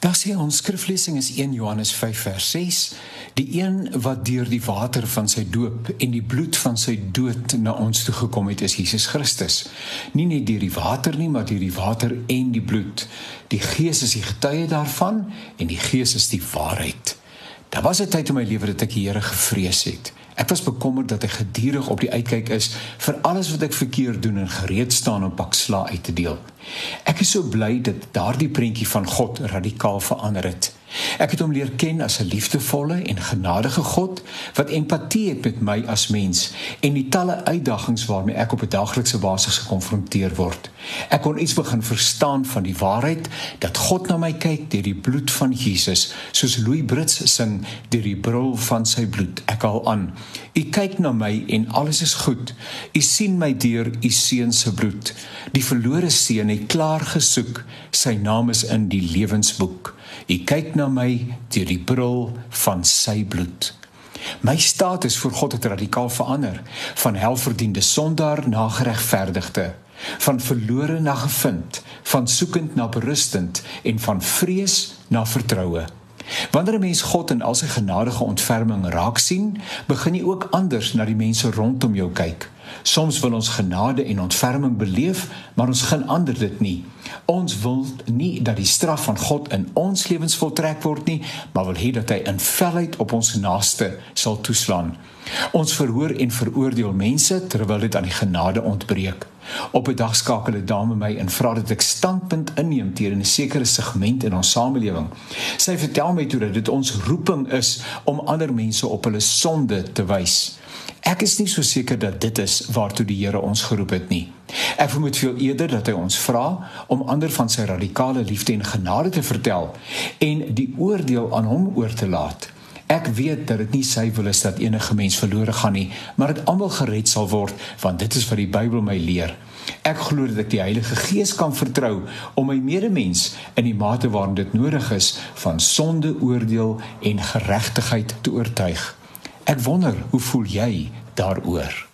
Daar sê ons skriflesing is 1 Johannes 5 vers 6, die een wat deur die water van sy doop en die bloed van sy dood na ons toe gekom het is Jesus Christus. Nie net deur die water nie, maar deur die water en die bloed. Die Gees is die getuie daarvan en die Gees is die waarheid. Daar was 'n tyd in my lewe dat ek die Here gevrees het. Ek was bekommerd dat ek gedurig op die uitkyk is vir alles wat ek verkeerd doen en gereed staan om pak sla uit te deel. Ek is so bly dat daardie prentjie van God radikaal verander het. Ek het hom leer ken as 'n liefdevolle en genadige God wat empatie het met my as mens en die talle uitdagings waarmee ek op 'n daaglikse basis gekonfronteer word. Ek kon iets begin verstaan van die waarheid dat God na my kyk deur die bloed van Jesus, soos Louis Brits sing deur die brul van sy bloed. Ek haal aan. U kyk na my en alles is goed. U sien my deur u seun se bloed. Die verlore seun het klaar gesoek. Sy naam is in die lewensboek. U kyk na my deur die bril van sy bloed. My status voor God het radikaal verander, van helverdiende sondaar na geregverdigde, van verlore na gevind, van soekend na berustend en van vrees na vertroue. Wanneer 'n mens God in al sy genadige ontferming raak sien, begin jy ook anders na die mense rondom jou kyk. Soms wil ons genade en ontferming beleef, maar ons gaan ander dit nie. Ons wil nie dat die straf van God in ons lewens voltrek word nie, maar wil hê dat hy in felheid op ons naaste sal toeslaan. Ons verhoor en veroordeel mense terwyl dit aan die genade ontbreek. Op 'n dag skakel 'n dame my en vra dat ek standpunt inneem teen 'n sekere segment in ons samelewing. Sy vertel my toe dat dit ons roeping is om ander mense op hulle sonde te wys. Ek is nie so seker dat dit is waartoe die Here ons geroep het nie. Ek vermoed veel eerder dat hy ons vra om ander van sy radikale liefde en genade te vertel en die oordeel aan hom oor te laat. Ek weet dat dit nie sy wil is dat enige mens verlore gaan nie, maar dat almal gered sal word, want dit is wat die Bybel my leer. Ek glo dat ek die Heilige Gees kan vertrou om my medemens in die mate waarin dit nodig is van sonde oordeel en geregtigheid te oortuig. Ek wonder, hoe voel jy daaroor?